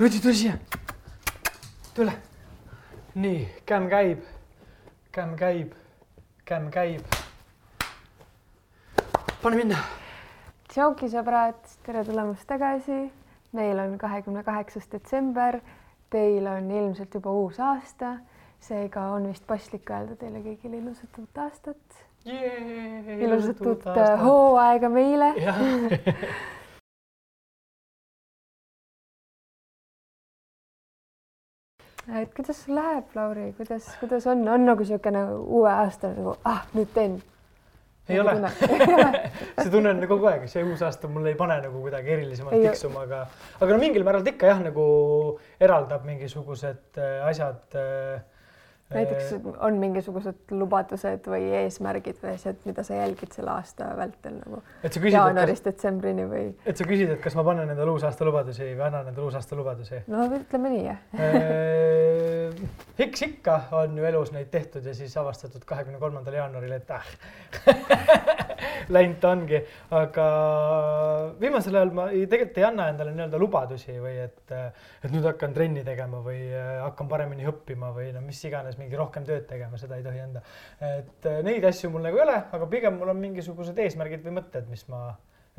Tule siia. tule. nii, kämm käib, kämm käib, kämm käib. pane minna. tšauki sõbrad, tere tulemast tagasi. meil on kahekümne kaheksas detsember. Teil on ilmselt juba uus aasta, seega on vist paslik öelda teile kõigile ilusat uut aastat. ilusat uut äh, hooaega meile. et kuidas sul läheb, Lauri, kuidas, kuidas on, on nagu niisugune uue aasta nagu ah nüüd teen. ei ole. see tunne on kogu aeg, see uus aasta mul ei pane nagu kuidagi erilisemalt tiksuma, aga, aga no mingil määral ta ikka jah, nagu eraldab mingisugused äh, asjad äh,. Näiteks on mingisugused lubadused või eesmärgid või asjad, mida sa jälgid selle aasta vältel nagu jaanuarist detsembrini või et sa küsid, et kas ma panen endale uusaasta lubadusi või annan endale uusaasta lubadusi no ütleme nii jah. Äh, eks ikka on ju elus neid tehtud ja siis avastatud kahekümne kolmandal jaanuaril, et ah, läinud ta ongi, aga viimasel ajal ma ei, tegelikult ei anna endale nii-öelda lubadusi või et, et nüüd hakkan trenni tegema või äh, hakkan paremini õppima või no mis iganes, mingi rohkem tööd tegema, seda ei tohi anda. et äh, neid asju mul nagu ei ole, aga pigem mul on mingisugused eesmärgid või mõtted, mis ma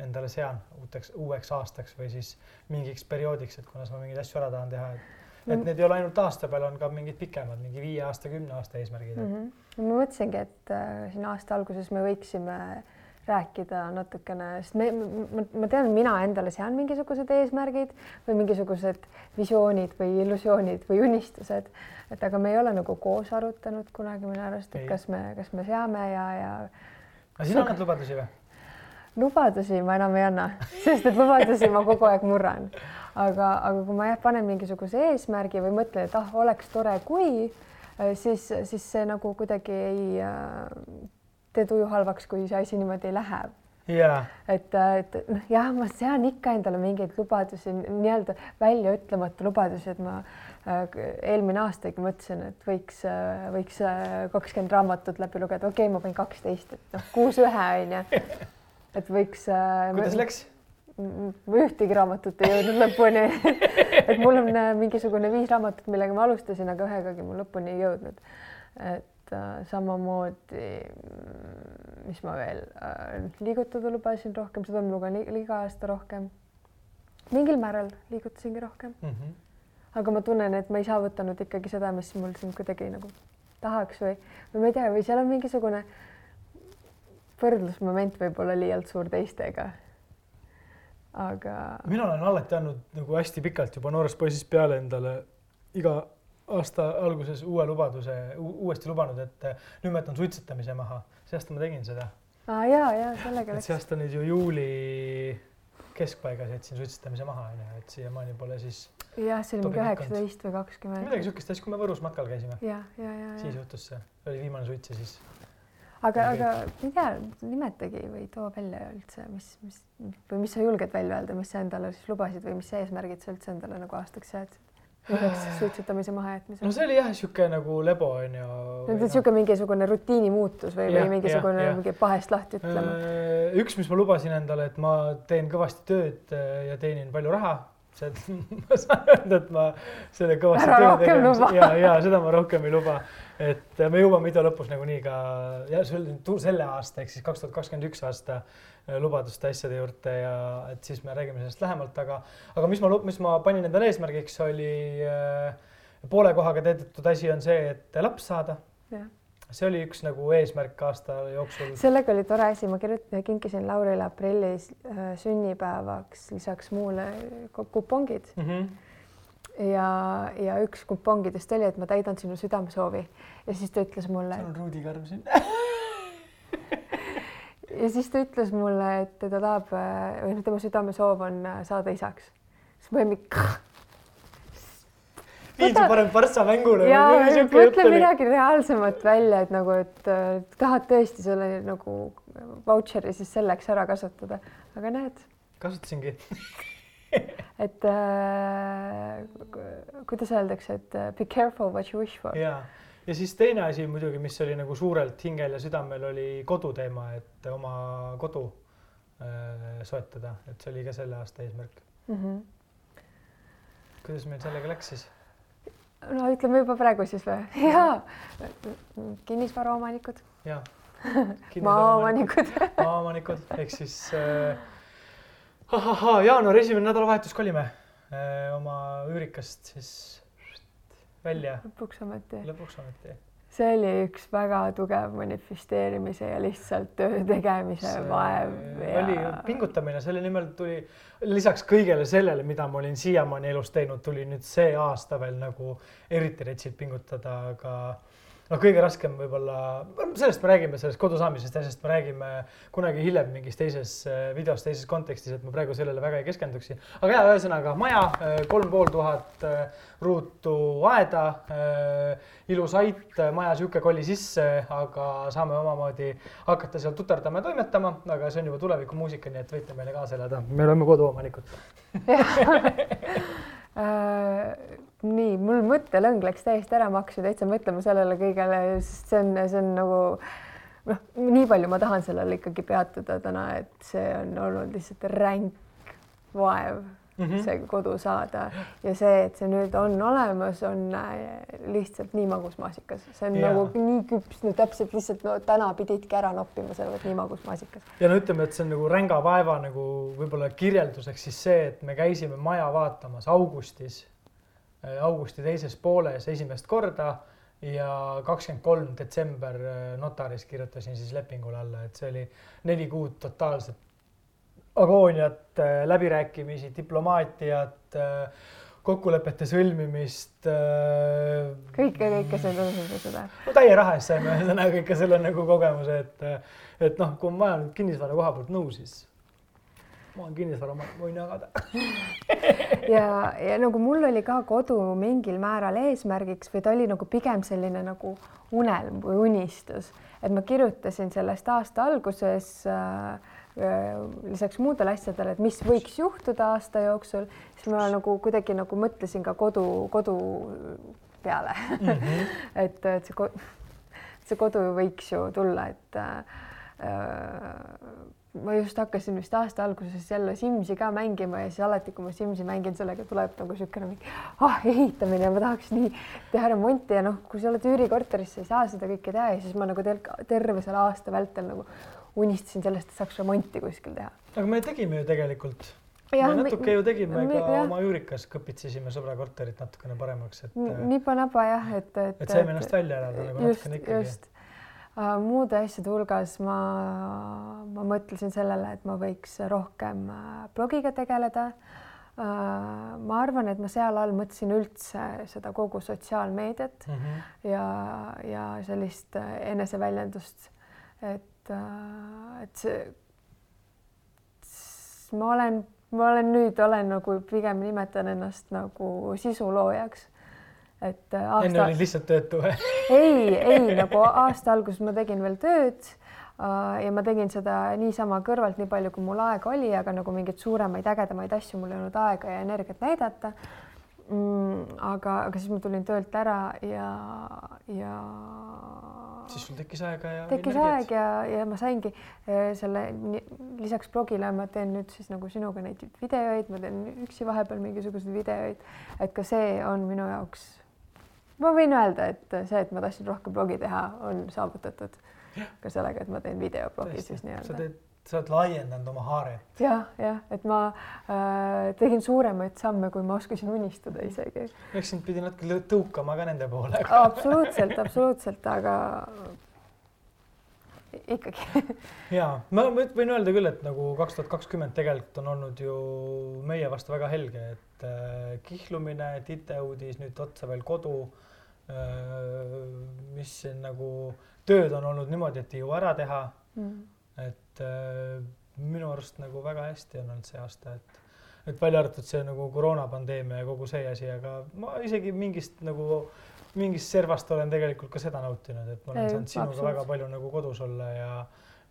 endale sean uuteks, uueks aastaks või siis mingiks perioodiks, et kunas ma mingeid asju ära tahan teha, et et Mm. need ei ole ainult aasta peale, on ka mingid pikemad, mingi viie aasta, kümne aasta eesmärgid mm. mm. -hmm. ma mõtlesingi, et äh, siin aasta alguses me võiksime rääkida natukene, sest me, ma, ma tean, mina endale sean mingisugused eesmärgid või mingisugused visioonid või illusioonid või unistused, et aga me ei ole nagu koos arutanud kunagi minu arust, Ei. et kas me, kas me seame ja, ja aga sina annad lubadusi või? lubadusi ma enam ei anna, sest et lubadusi ma kogu aeg murran. aga, aga kui ma jah panen mingisuguse eesmärgi või mõtlen, et ah, oleks tore, kui, siis, siis see nagu kuidagi ei äh, tee tuju halvaks, kui see asi niimoodi läheb. jaa, et, et noh, jah, ma sean ikka endale mingeid lubadusi, nii-öelda väljaütlemata lubadusi, et ma äh, eelmine aastagi mõtlesin, et võiks, võiks kakskümmend raamatut läbi lugeda, okei okay,, ma panin kaksteist, et noh, kuus ühe onju. et võiks. kuidas läks? ma ühtegi raamatut ei jõudnud lõpuni. et mul on äh, mingisugune viis raamatut, millega ma alustasin, aga ühegagi ma lõpuni ei jõudnud. et äh, samamoodi, mis ma veel äh,, liigutada lubasin rohkem, seda ma lugen iga aasta rohkem. mingil määral liigutasingi rohkem, Mhm. aga ma tunnen, et ma ei saavutanud ikkagi seda, mis mul siin kuidagi nagu tahaks või, või ma ei tea, või seal on mingisugune võrdlusmoment võib-olla liialt suur teistega. aga mina olen alati andnud nagu hästi pikalt juba noorest poisist peale endale iga aasta alguses uue lubaduse, uuesti lubanud, et eh, nüüd ma jätan suitsetamise maha. see aasta ma tegin seda, ah, ja, ja sellega et see aasta nüüd ju juuli keskpaigas jätsin suitsetamise maha onju, et siiamaani pole siis jah, see oli mingi üheksateist või kakskümmend. midagi siukest, siis kui me Võrus matkal käisime, ja, ja, ja, siis juhtus see, oli viimane suits ja siis aga, aga ma ei tea, nimetagi või too välja üldse, mis, mis või mis sa julged välja öelda, mis sa endale siis lubasid või mis eesmärgid sa üldse endale nagu aastaks seadsid? Lisaks suitsetamise mahajätmisele no see oli jah, sihuke nagu lebo onju. no niisugune mingisugune rutiini muutus või, või mingisugune jah. mingi pahest lahti ütlema. Äh, üks, mis ma lubasin endale, et ma teen kõvasti tööd äh, ja teenin palju raha. see, ma saan öelda, et ma selle kõvasti Ära töö luba. ja, ja seda ma rohkem ei luba. et äh, me jõuame video lõpus nagunii ka ja tu- selle aasta ehk siis kaks tuhat kakskümmend üks aasta äh, lubaduste asjade juurde ja et siis me räägime sellest lähemalt, aga, aga mis ma, mis ma panin endale eesmärgiks, oli äh, poole kohaga täidetud asi on see, et laps saada. see oli üks nagu eesmärk aasta jooksul. sellega oli tore asi, ma kirjutasin, kinkisin Laurile aprillis äh, sünnipäevaks lisaks muule ku- kupongid Mm -hmm. ja, ja üks kupongidest oli, et ma täidan sinu südamesoovi ja siis ta ütles mulle, on Rudi Karm siin. ja siis ta ütles mulle, et ta tahab äh, või noh, tema südamesoov on äh, saada isaks. siis ma olin mingi viid su parem partsa mängule. ja mõtle midagi reaalsemat välja, et nagu, et äh, tahad tõesti selle nagu vautšeri siis selleks ära kasutada, aga näed, kasutasingi. et äh, ku- kuidas öeldakse, et be careful what you wish for. ja, ja siis teine asi muidugi, mis oli nagu suurelt hingel ja südamel, oli koduteema, et oma kodu äh, soetada, et see oli ka selle aasta eesmärk. Mm -hmm. kuidas meil sellega läks siis? no ütleme juba praegu siis või? jaa, kinnisvaraomanikud. jaa. maaomanikud maaomanikud ehk siis äh, ahahhaa, jaanuari esimene nädalavahetus kolime äh, oma üürikast siis välja. lõpuks ometi. lõpuks ometi see oli üks väga tugev manifesteerimise ja lihtsalt töö tegemise see vaev ja.... oli pingutamine, selle nimel tuli lisaks kõigele sellele, mida ma olin siiamaani elus teinud, tuli nüüd see aasta veel nagu eriti retsilt pingutada, aga noh, kõige raskem võib-olla, sellest me räägime, sellest kodu saamisest asjast me räägime kunagi hiljem mingis teises äh, videos, teises kontekstis, et ma praegu sellele väga ei keskenduksi. aga ja ühesõnaga maja, äh, kolm pool tuhat äh, ruutu aeda, ilus ait, maja sihuke koli sisse, aga saame omamoodi hakata seal tuterdama ja toimetama, aga see on juba tulevikumuusika, nii et võite meile kaasa elada, me oleme koduomanikud nii, mul mõttelõng läks täiesti ära, ma hakkasin täitsa mõtlema sellele kõigele, sest see on, see on nagu noh, nii palju ma tahan sellele ikkagi peatuda täna, et see on olnud lihtsalt ränk vaev mm -hmm. see kodu saada ja see, et see nüüd on olemas, on äh, lihtsalt nii magus maasikas, see on ja. nagu nii küps, no täpselt lihtsalt no täna pididki ära noppima selle, et nii magus maasikas. ja no ütleme, et see on nagu ränga vaeva nagu võib-olla kirjelduseks siis see, et me käisime maja vaatamas augustis augusti teises pooles esimest korda ja kakskümmend kolm detsember äh, notaris kirjutasin siis lepingule alla, et see oli neli kuud totaalset agooniat, äh, läbirääkimisi, diplomaatiat, kokkulepete sõlmimist. kõike, kõike see tundus seda. no täie raha eest saime ühesõnaga ikka selle nagu kogemuse, et, et noh, kui ma olen kinnisvara koha pealt nõus, siis ma olen kinnisvara, ma võin jagada ja, ja nagu mul oli ka kodu mingil määral eesmärgiks või ta oli nagu pigem selline nagu unelm või unistus, et ma kirjutasin sellest aasta alguses äh, äh, lisaks muudele asjadele, et mis võiks juhtuda aasta jooksul, siis ma nagu kuidagi nagu mõtlesin ka kodu, kodu peale mm. -hmm. et, et see, see kodu võiks ju tulla, et äh, ma just hakkasin vist aasta alguses jälle Simsi ka mängima ja siis alati, kui ma Simsi mängin, sellega tuleb nagu niisugune mingi ah, ehitamine ja ma tahaks nii teha remonti ja noh, kui sa oled üürikorteris, sa ei saa seda kõike teha ja siis ma nagu terve selle aasta vältel nagu unistasin sellest, et saaks remonti kuskil teha. aga me tegime ju tegelikult. me natuke ju tegime me, ka jah. oma juurikas, kõpitsesime sõbra korterit natukene paremaks, et. nipa-napa jah, et, et. et saime ennast välja elada nagu natukene ikkagi Äh, muude asjade hulgas ma, ma mõtlesin sellele, et ma võiks rohkem äh, blogiga tegeleda. Äh, ma arvan, et ma seal all mõtlesin üldse seda kogu sotsiaalmeediat mm -hmm. ja, ja sellist eneseväljendust, et, et see, ma olen, ma olen nüüd olen nagu pigem nimetan ennast nagu sisuloojaks et äh, aasta. enne olid lihtsalt töötu või ei, ei nagu aasta alguses ma tegin veel tööd äh, ja ma tegin seda niisama kõrvalt, nii palju, kui mul aega oli, aga nagu mingeid suuremaid ägedamaid asju mul ei olnud aega ja energiat näidata mm,. aga, aga siis ma tulin töölt ära ja, ja. siis sul tekkis aega ja. tekkis energiat. aeg ja, ja ma saingi äh, selle lisaks blogile ma teen nüüd siis nagu sinuga neid videoid, ma teen üksi vahepeal mingisuguseid videoid, et ka see on minu jaoks ma võin öelda, et see, et ma tahtsin rohkem blogi teha, on saavutatud ka sellega, et ma teen videoblogi siis nii-öelda. sa teed, sa oled laiendanud oma haaret. jah, jah, et ma äh, tegin suuremaid samme, kui ma oskasin unistada isegi. eks sind pidi natuke tõukama ka nende poole absoluutselt, absoluutselt, aga ikkagi ja ma võin öelda küll, et nagu kaks tuhat kakskümmend tegelikult on olnud ju meie vastu väga helge, et äh, kihlumine, titeuudis, nüüd otsa veel kodu äh, Äh, mis siin nagu tööd on olnud niimoodi, et ei jõua ära teha. Mm.. et äh, minu arust nagu väga hästi on olnud see aasta, et, et välja arvatud see nagu koroonapandeemia ja kogu see asi, aga ma isegi mingist nagu mingist servast olen tegelikult ka seda nautinud, et ma olen ei, saanud sinuga väga palju nagu kodus olla ja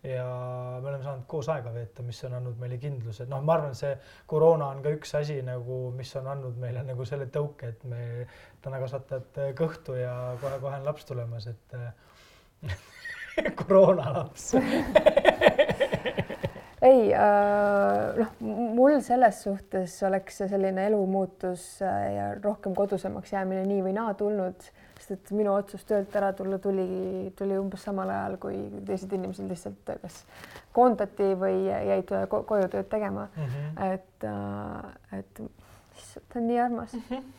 ja me oleme saanud koos aega veeta, mis on andnud meile kindluse, noh, ma arvan, see koroona on ka üks asi nagu, mis on andnud meile nagu selle tõuke, et me täna kasvatad kõhtu ja kohe-kohe on laps tulemas, et koroona laps. Ei äh,, noh, mul selles suhtes oleks selline elumuutus äh, ja rohkem kodusemaks jäämine nii või naa tulnud, sest et minu otsus töölt ära tulla tuli, tuli umbes samal ajal, kui teised inimesed lihtsalt kas koondati või jäid ko koju tööd tegema mm. -hmm. et, äh, et issand, ta on nii armas mm. -hmm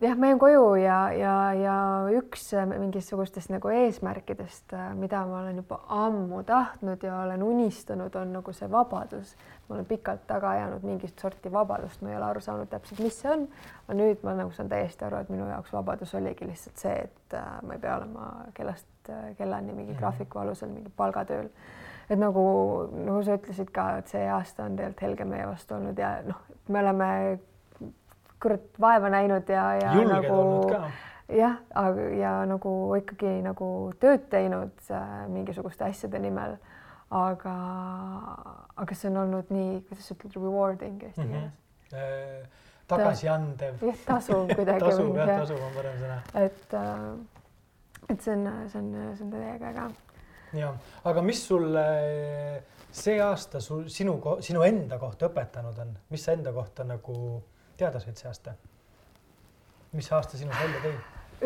jah, ma jäin koju ja, ja, ja üks mingisugustest nagu eesmärkidest, mida ma olen juba ammu tahtnud ja olen unistanud, on nagu see vabadus. Ma olen pikalt taga ajanud mingit sorti vabadust, ma ei ole aru saanud täpselt, mis see on. aga nüüd ma nagu saan täiesti aru, et minu jaoks vabadus oligi lihtsalt see, et äh, ma ei pea olema kellast äh, kellani mingi -hmm. graafiku alusel mingi palgatööl et nagu, nagu sa ütlesid ka, et see aasta on tegelikult helge meie vastu olnud ja noh, me oleme kurat vaeva näinud ja, ja Julged nagu jah, ja nagu ikkagi nagu tööd teinud äh, mingisuguste asjade nimel. Aga, aga see on olnud nii, kuidas sa ütled, rewarding eesti mhm. keeles mm -hmm. äh,. tagasiandev. jah, tasuv kuidagi. tasuv jah, tasuv on parem sõna. et äh,, et see on, see on, see on täiega äge. ja, aga mis sulle see aasta sul, sinu, sinu enda kohta õpetanud on, mis sa enda kohta nagu teada said see aasta? mis aasta sinus välja tõi?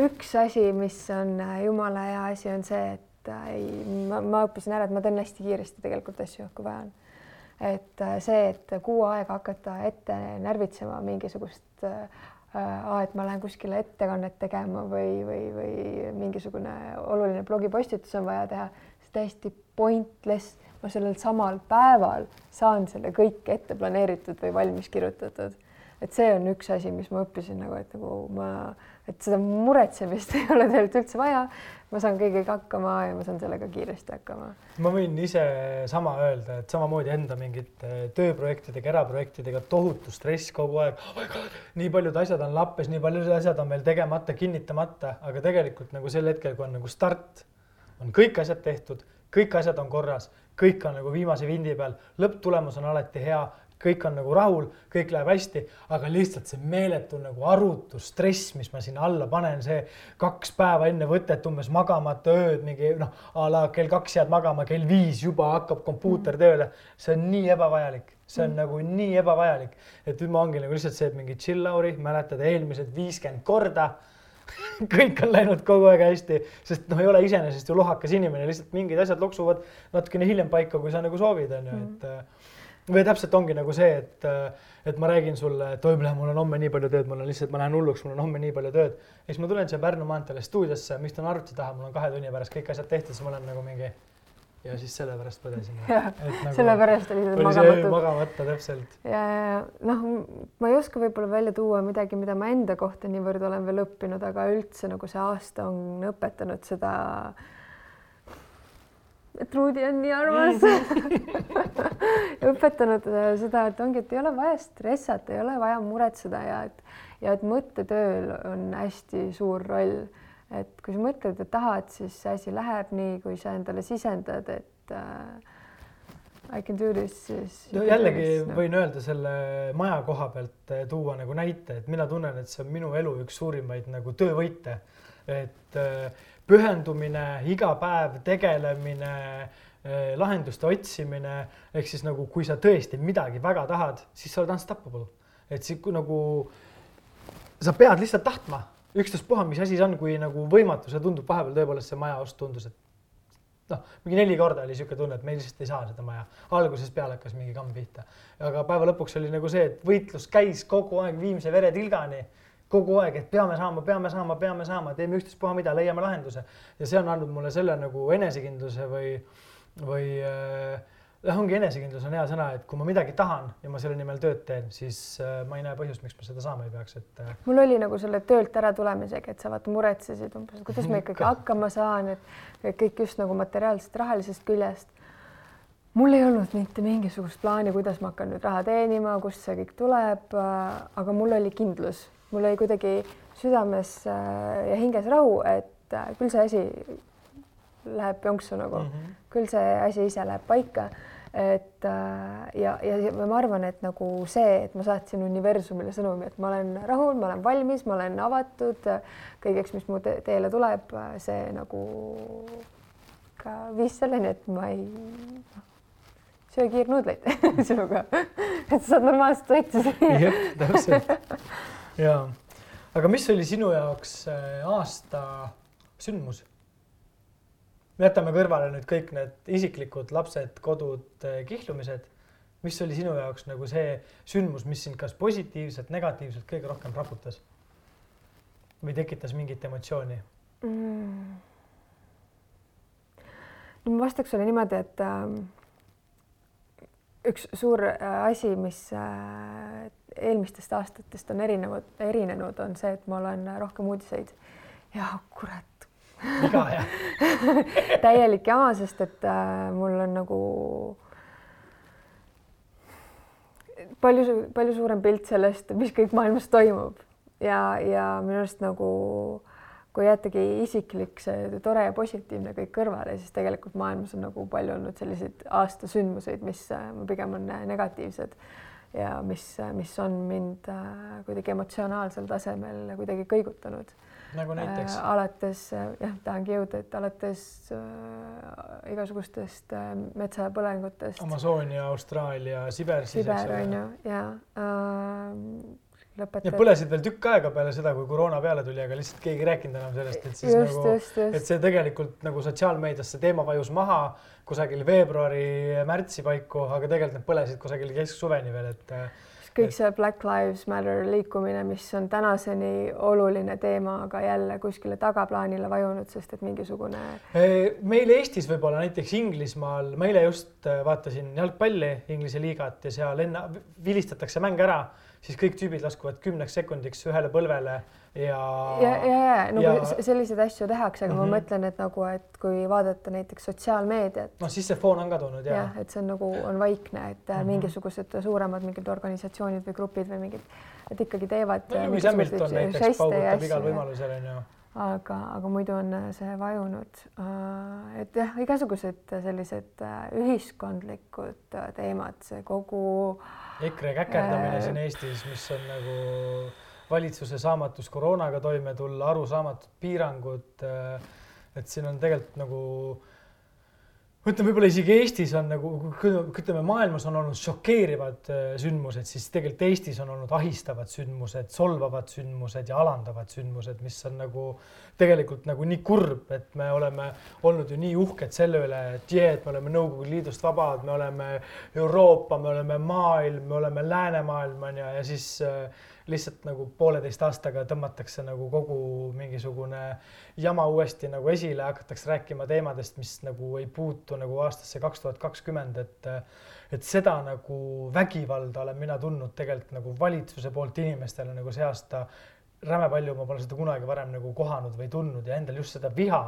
üks asi, mis on äh, jumala hea asi, on see, et äh, ei, ma, ma õppisin ära, et ma teen hästi kiiresti tegelikult asju, kui vaja on. et äh, see, et kuu aega hakata ette närvitsema mingisugust äh, et ma lähen kuskile ettekannet tegema või, või, või mingisugune oluline blogipostitus on vaja teha, see täiesti pointless. ma sellel samal päeval saan selle kõik ette planeeritud või valmis kirjutatud et see on üks asi, mis ma õppisin nagu, et nagu ma, et seda muretsemist ei ole tegelikult üldse vaja. ma saan kõigega hakkama ja ma saan sellega kiiresti hakkama. ma võin ise sama öelda, et samamoodi enda mingite tööprojektidega, eraprojektidega tohutu stress kogu aeg oh. nii paljud asjad on lappes, nii paljud asjad on veel tegemata, kinnitamata, aga tegelikult nagu sel hetkel, kui on nagu start, on kõik asjad tehtud, kõik asjad on korras, kõik on nagu viimase vindi peal, lõpptulemus on alati hea, kõik on nagu rahul, kõik läheb hästi, aga lihtsalt see meeletu nagu arutu stress, mis ma sinna alla panen, see kaks päeva enne võtet umbes magamata ööd, mingi noh, a la kell kaks jääd magama, kell viis juba hakkab kompuuter mm. tööle. see on nii ebavajalik, see on mm. nagu nii ebavajalik, et nüüd ma ongi nagu lihtsalt see, et mingi chill Lauri, mäletad eelmised viiskümmend korda kõik on läinud kogu aeg hästi, sest noh, ei ole iseenesest ju lohakas inimene, lihtsalt mingid asjad loksuvad natukene hiljem paika, kui sa nagu soovid, on ju, et mm või täpselt ongi nagu see, et, et ma räägin sulle, et oi, mul on homme nii palju tööd, mul on lihtsalt, ma lähen hulluks, mul on homme nii palju tööd. ja siis ma tulen siia Pärnu maanteele stuudiosse, istun arvuti taha, mul on kahe tunni pärast kõik asjad tehtud, siis ma olen nagu mingi ja siis sellepärast põdesin. Nagu, sellepärast oli see magamatu. magamata täpselt. ja, ja noh, ma ei oska võib-olla välja tuua midagi, mida ma enda kohta niivõrd olen veel õppinud, aga üldse nagu see aasta on õpetanud seda äh, et Ruudi on nii armas õpetanud äh, seda, et ongi, et ei ole vaja stressata, ei ole vaja muretseda ja et ja et mõttetööl on hästi suur roll. et kui sa mõtled, et tahad, siis see asi läheb nii, kui sa endale sisendad, et äh, I can do this, siis. no jällegi no. võin öelda selle maja koha pealt äh, tuua nagu näite, et mina tunnen, et see on minu elu üks suurimaid nagu töövõite. et äh, pühendumine, iga päev tegelemine, eh, lahenduste otsimine, ehk siis nagu, kui sa tõesti midagi väga tahad, siis sa oled unstoppable. et siis nagu sa pead lihtsalt tahtma, ükstaspuha, mis asi see on, kui nagu võimatu see tundub, vahepeal tõepoolest see maja ost tundus, et noh, mingi neli korda oli niisugune tunne, et me lihtsalt ei saa seda maja. algusest peale hakkas mingi kamm pihta, aga päeva lõpuks oli nagu see, et võitlus käis kogu aeg viimse veretilgani kogu aeg, et peame saama, peame saama, peame saama, teeme ükstaspuha mida, leiame lahenduse. ja see on andnud mulle selle nagu enesekindluse või, või äh, ongi enesekindlus on hea sõna, et kui ma midagi tahan ja ma selle nimel tööd teen, siis äh, ma ei näe põhjust, miks ma seda saama ei peaks, et äh.... mul oli nagu selle töölt ära tulemisega, et sa vaata muretsesid umbes, et kuidas ma ikkagi hakkama saan, et kõik just nagu materiaalsest, rahalisest küljest mul ei olnud mitte mingisugust plaani, kuidas ma hakkan nüüd raha teenima, kust see kõik tuleb, äh, aga mul oli kindlus mul oli kuidagi südames äh, ja hinges rahu, et äh, küll see asi läheb jonksu nagu mm, -hmm. küll see asi ise läheb paika. et äh, ja, ja ma arvan, et nagu see, et ma saatsin universumile sõnumi, et ma olen rahul, ma olen valmis, ma olen avatud kõigeks, mis mu te teele tuleb, see nagu ka viis selleni, et ma ei, söö kiirnuudleid sinuga, et sa saad normaalset toitu süüa. jah, täpselt. ja, aga mis oli sinu jaoks äh, aasta sündmus? jätame kõrvale nüüd kõik need isiklikud lapsed, kodud, äh, kihlumised. mis oli sinu jaoks nagu see sündmus, mis sind kas positiivselt, negatiivselt kõige rohkem raputas? või tekitas mingit emotsiooni mm.? no ma vastaks sulle niimoodi, et äh, üks suur äh, asi, mis äh, eelmistest aastatest on erinevad, erinenud, on see, et ma olen rohkem uudiseid. Ja kurat. viga jah. Täielik jama, sest et äh, mul on nagu palju, palju suurem pilt sellest, mis kõik maailmas toimub. Ja, ja minu arust nagu kui jäetagi isiklik, see tore ja positiivne kõik kõrvale, siis tegelikult maailmas on nagu palju olnud selliseid aastasündmuseid, mis pigem on negatiivsed ja mis, mis on mind äh, kuidagi emotsionaalsel tasemel kuidagi kõigutanud. nagu näiteks äh,? alates jah, tahangi jõuda, et alates äh, igasugustest äh, metsapõlengutest. Amazonia, Austraalia, Siber. Siber on ju ja äh, lõpetada. Põlesid veel tükk aega peale seda, kui koroona peale tuli, aga lihtsalt keegi ei rääkinud enam sellest, et siis just, nagu, et see tegelikult nagu sotsiaalmeedias see teema vajus maha kusagil veebruari-märtsi paiku, aga tegelikult need põlesid kusagil kesksuveni veel, et kõik see Black Lives Matter liikumine, mis on tänaseni oluline teema, aga jälle kuskile tagaplaanile vajunud, sest et mingisugune. meil Eestis võib-olla näiteks Inglismaal, ma eile just vaatasin jalgpalli Inglise liigat ja seal enne vilistatakse mäng ära siis kõik tüübid laskuvad kümneks sekundiks ühele põlvele ja. ja, ja, ja nagu ja... selliseid asju tehakse, aga mm -hmm. ma mhm. mõtlen, et nagu, et kui vaadata näiteks sotsiaalmeediat. noh, siis see foon on ka tulnud ja. jah, et see on nagu on vaikne, et mm -hmm. mingisugused suuremad mingid organisatsioonid või grupid või mingid, et ikkagi teevad no,. Lewis Hamilton näiteks paugutab igal võimalusel on ju aga, aga muidu on see vajunud. et jah, igasugused sellised ühiskondlikud teemad, see kogu äh, EKRE käkerdamine äh... siin Eestis, mis on nagu valitsuse saamatus koroonaga toime tulla, arusaamatud piirangud. Äh, et siin on tegelikult nagu ütleme, võib-olla isegi Eestis on nagu, ütleme, maailmas on olnud šokeerivad äh, sündmused, siis tegelikult Eestis on olnud ahistavad sündmused, solvavad sündmused ja alandavad sündmused, mis on nagu tegelikult nagu nii kurb, et me oleme olnud ju nii uhked selle üle, et jee, et me oleme Nõukogude Liidust vabad, me oleme Euroopa, me oleme maailm, me oleme läänemaailm on ju, ja siis äh, lihtsalt nagu pooleteist aastaga tõmmatakse nagu kogu mingisugune jama uuesti nagu esile, hakatakse rääkima teemadest, mis nagu ei puutu nagu aastasse kaks tuhat kakskümmend, et et seda nagu vägivalda olen mina tundnud tegelikult nagu valitsuse poolt inimestele nagu see aasta räme palju, ma pole seda kunagi varem nagu kohanud või tundnud ja endal just seda viha,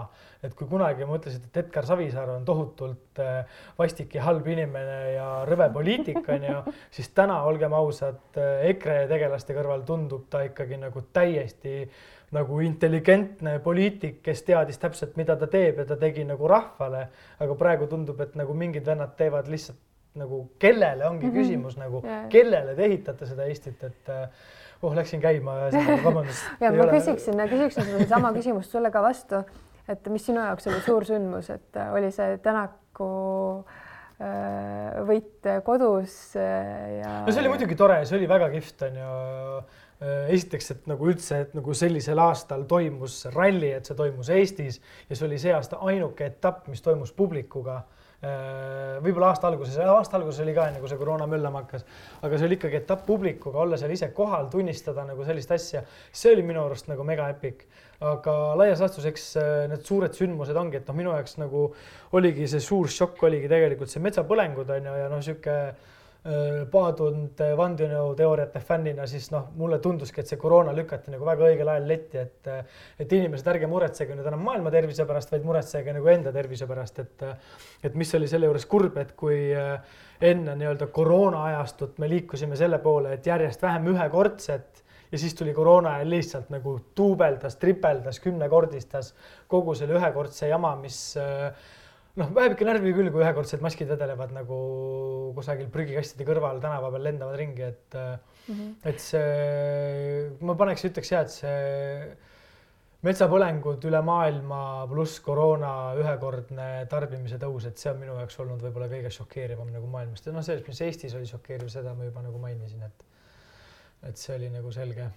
et kui kunagi ma ütlesin, et Edgar Savisaar on tohutult äh, vastik ja halb inimene ja rõve poliitik on ju, siis täna olgem ausad, äh, EKRE tegelaste kõrval tundub ta ikkagi nagu täiesti nagu intelligentne poliitik, kes teadis täpselt, mida ta teeb ja ta tegi nagu rahvale, aga praegu tundub, et nagu mingid vennad teevad lihtsalt nagu kellele ongi mm -hmm. küsimus nagu kellele te ehitate seda Eestit, et äh, oh, läksin käima ja vabandust ja ma ole... küsiksin, küsiksin sedasama küsimust sulle ka vastu, et mis sinu jaoks oli suur sündmus, et äh, oli see Tänaku äh, võit kodus äh, ja. no see oli muidugi tore, see oli väga kihvt, onju. esiteks, et nagu üldse, et nagu sellisel aastal toimus ralli, et see toimus Eestis ja see oli see aasta ainuke etapp, mis toimus publikuga võib-olla aasta alguses, aasta alguses oli ka enne, kui see koroona möllama hakkas, aga see oli ikkagi etapp publikuga, olla seal ise kohal, tunnistada nagu sellist asja, see oli minu arust nagu mega epic. aga laias laastus, eks äh, need suured sündmused ongi, et noh, minu jaoks nagu oligi see suur šokk oligi tegelikult see metsapõlengud on ju, ja noh, Äh, paadunud vandenõuteooriate fännina, siis noh, mulle tunduski, et see koroona lükati nagu väga õigel ajal letti, et et inimesed, ärge muretsege nüüd enam maailma tervise pärast, vaid muretsege nagu enda tervise pärast, et et mis oli selle juures kurb, et kui äh, enne nii-öelda koroona ajastut me liikusime selle poole, et järjest vähem ühekordset ja siis tuli koroona ja lihtsalt nagu duubeldas, tripeldas, kümnekordistas kogu selle ühekordse jama, mis äh, noh, ajab ikka närvi küll, kui ühekordsed maskid vedelevad nagu kusagil prügikastide kõrval tänava peal lendavad ringi, et mm, -hmm. et see, ma paneks, ütleks ja, et see metsapõlengud üle maailma pluss koroona ühekordne tarbimise tõus, et see on minu jaoks olnud võib-olla kõige šokeerivam nagu maailmast ja noh, selles mõttes Eestis oli šokeeriv, seda ma juba nagu mainisin, et et see oli nagu selge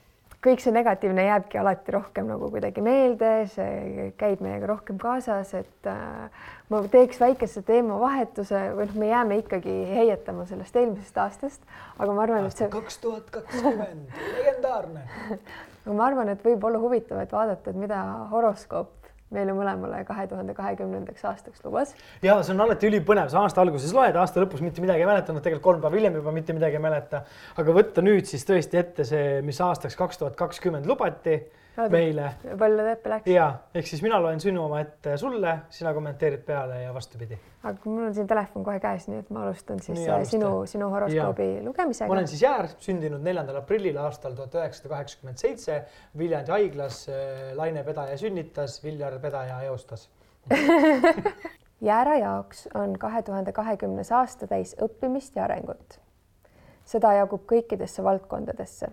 kõik see negatiivne jääbki alati rohkem nagu kuidagi meelde, see käib meiega rohkem kaasas, et äh, ma teeks väikese teemavahetuse või noh, me jääme ikkagi heietama sellest eelmisest aastast, aga ma arvan, et see kaks tuhat kakskümmend, legendaarne. Aga ma arvan, et võib olla huvitav, et vaadata, et mida horoskoop meile mõlemale kahe tuhande kahekümnendaks aastaks lubas. ja see on alati ülipõnev, sa aasta alguses loed, aasta lõpus mitte midagi ei mäleta, noh, tegelikult kolm päeva hiljem juba mitte midagi ei mäleta. aga võtta nüüd siis tõesti ette see, mis aastaks kaks tuhat kakskümmend lubati meile. palju täppe läks? ja ehk siis mina loen sinu oma ette sulle, sina kommenteerid peale ja vastupidi. aga mul on siin telefon kohe käes, nii et ma alustan siis nii, äh, sinu, sinu horoskoobi ja. lugemisega. ma olen siis Jäär, sündinud neljandal aprillil aastal tuhat üheksasada kaheksakümmend seitse Viljandi haiglas. Äh, Laine Pedaja sünnitas, Viljar Pedaja eostas Jäära jaoks on kahe tuhande kahekümnes aasta täis õppimist ja arengut. seda jagub kõikidesse valdkondadesse